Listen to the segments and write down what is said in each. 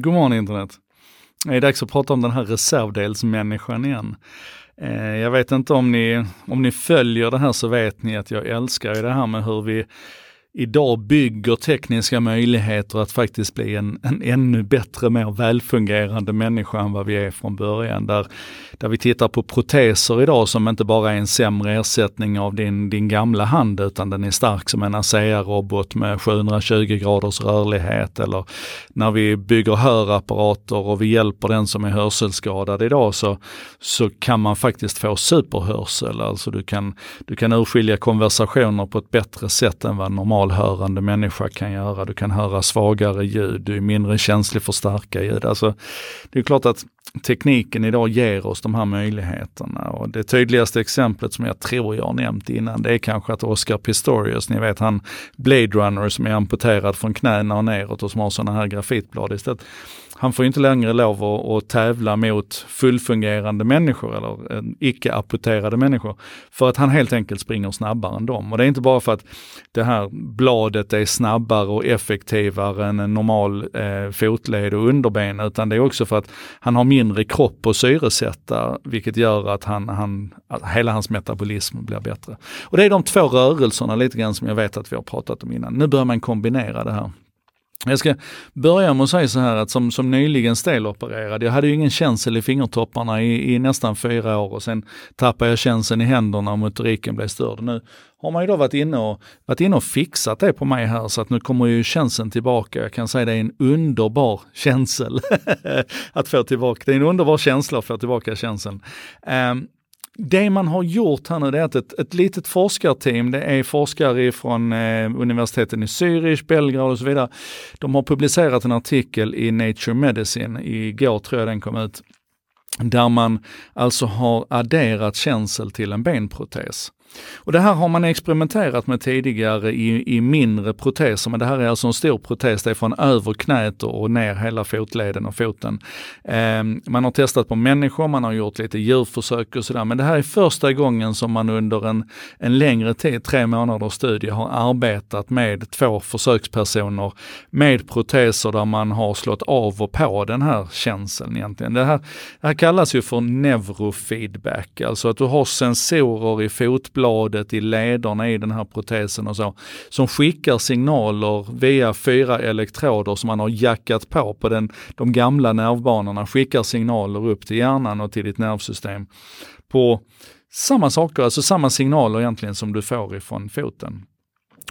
God morgon internet. Det är dags att prata om den här reservdelsmänniskan igen. Eh, jag vet inte om ni, om ni följer det här så vet ni att jag älskar det här med hur vi idag bygger tekniska möjligheter att faktiskt bli en, en ännu bättre, mer välfungerande människa än vad vi är från början. Där, där vi tittar på proteser idag som inte bara är en sämre ersättning av din, din gamla hand utan den är stark som en ASEA-robot med 720 graders rörlighet eller när vi bygger hörapparater och vi hjälper den som är hörselskadad idag så, så kan man faktiskt få superhörsel. Alltså du kan, du kan urskilja konversationer på ett bättre sätt än vad normalt normalhörande människa kan göra. Du kan höra svagare ljud, du är mindre känslig för starka ljud. Alltså, det är klart att tekniken idag ger oss de här möjligheterna. Och det tydligaste exemplet som jag tror jag har nämnt innan, det är kanske att Oscar Pistorius, ni vet han Blade Runner som är amputerad från knäna och neråt och som har sådana här grafitblad istället han får inte längre lov att, att tävla mot fullfungerande människor eller eh, icke-apporterade människor. För att han helt enkelt springer snabbare än dem. Och det är inte bara för att det här bladet är snabbare och effektivare än en normal eh, fotled och underben, utan det är också för att han har mindre kropp att syresätta, vilket gör att, han, han, att hela hans metabolism blir bättre. Och det är de två rörelserna lite grann som jag vet att vi har pratat om innan. Nu börjar man kombinera det här. Jag ska börja med att säga så här att som, som nyligen stelopererad, jag hade ju ingen känsel i fingertopparna i, i nästan fyra år och sen tappade jag känseln i händerna och motoriken blev störd. Nu har man ju då varit inne, och, varit inne och fixat det på mig här så att nu kommer ju känseln tillbaka. Jag kan säga det är en underbar känsel att få tillbaka. Det är en underbar känsla att få tillbaka känseln. Um, det man har gjort här nu det är att ett, ett litet forskarteam, det är forskare från eh, universiteten i Zürich, Belgrad och så vidare. De har publicerat en artikel i Nature Medicine, igår tror jag den kom ut, där man alltså har adderat känsel till en benprotes. Och det här har man experimenterat med tidigare i, i mindre proteser, men det här är alltså en stor protes, det är från över knät och ner hela fotleden och foten. Eh, man har testat på människor, man har gjort lite djurförsök och sådär, men det här är första gången som man under en, en längre tid, tre månaders studie, har arbetat med två försökspersoner med proteser där man har slått av och på den här känseln egentligen. Det här, det här kallas ju för neurofeedback, alltså att du har sensorer i fotbladet bladet, i lederna i den här protesen och så, som skickar signaler via fyra elektroder som man har jackat på på den, de gamla nervbanorna, skickar signaler upp till hjärnan och till ditt nervsystem på samma saker, alltså samma signaler egentligen som du får ifrån foten.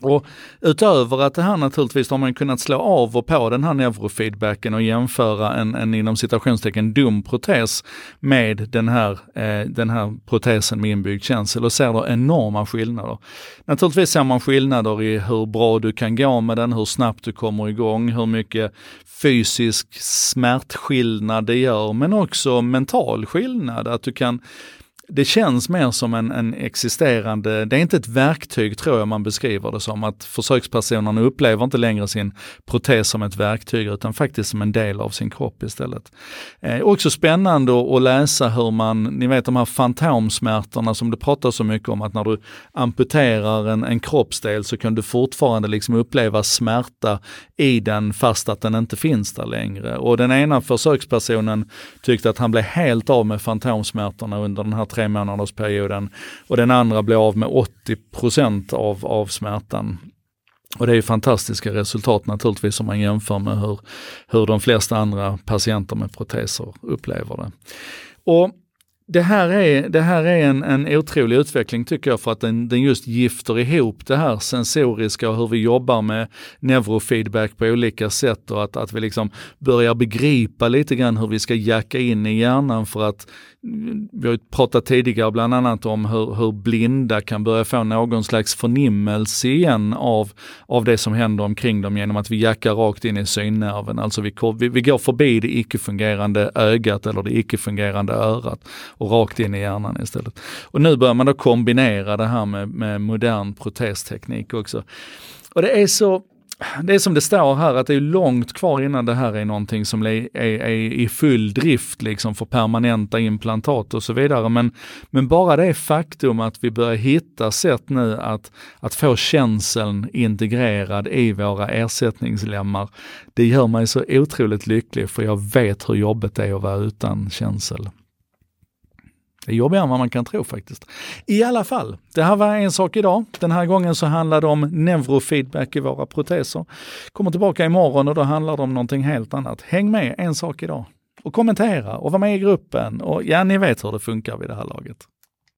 Och utöver att det här naturligtvis har man kunnat slå av och på den här neurofeedbacken och jämföra en, en inom citationstecken dum protes med den här, eh, den här protesen med inbyggd känsel och ser då enorma skillnader. Naturligtvis ser man skillnader i hur bra du kan gå med den, hur snabbt du kommer igång, hur mycket fysisk smärtskillnad det gör, men också mental skillnad. Att du kan det känns mer som en, en, existerande, det är inte ett verktyg tror jag man beskriver det som, att försökspersonerna upplever inte längre sin protes som ett verktyg utan faktiskt som en del av sin kropp istället. Eh, också spännande att läsa hur man, ni vet de här fantomsmärtorna som du pratar så mycket om, att när du amputerar en, en kroppsdel så kan du fortfarande liksom uppleva smärta i den fast att den inte finns där längre. Och den ena försökspersonen tyckte att han blev helt av med fantomsmärtorna under den här tre månaders perioden och den andra blir av med 80 av, av smärtan. Och det är fantastiska resultat naturligtvis om man jämför med hur, hur de flesta andra patienter med proteser upplever det. Och det här är, det här är en, en otrolig utveckling tycker jag för att den, den just gifter ihop det här sensoriska och hur vi jobbar med neurofeedback på olika sätt och att, att vi liksom börjar begripa lite grann hur vi ska jacka in i hjärnan för att vi har pratat tidigare bland annat om hur, hur, blinda kan börja få någon slags förnimmelse igen av, av det som händer omkring dem genom att vi jackar rakt in i synnerven. Alltså vi, vi, vi går förbi det icke-fungerande ögat eller det icke-fungerande örat och rakt in i hjärnan istället. Och nu börjar man då kombinera det här med, med modern protesteknik också. Och det är så det är som det står här, att det är långt kvar innan det här är någonting som är, är, är i full drift liksom för permanenta implantat och så vidare. Men, men bara det faktum att vi börjar hitta sätt nu att, att få känseln integrerad i våra ersättningslemmar, det gör mig så otroligt lycklig för jag vet hur jobbigt det är att vara utan känsel. Det är jobbigare än vad man kan tro faktiskt. I alla fall, det här var en sak idag. Den här gången så handlade det om neurofeedback i våra proteser. Kommer tillbaka imorgon och då handlar det om någonting helt annat. Häng med en sak idag och kommentera och var med i gruppen och ja, ni vet hur det funkar vid det här laget.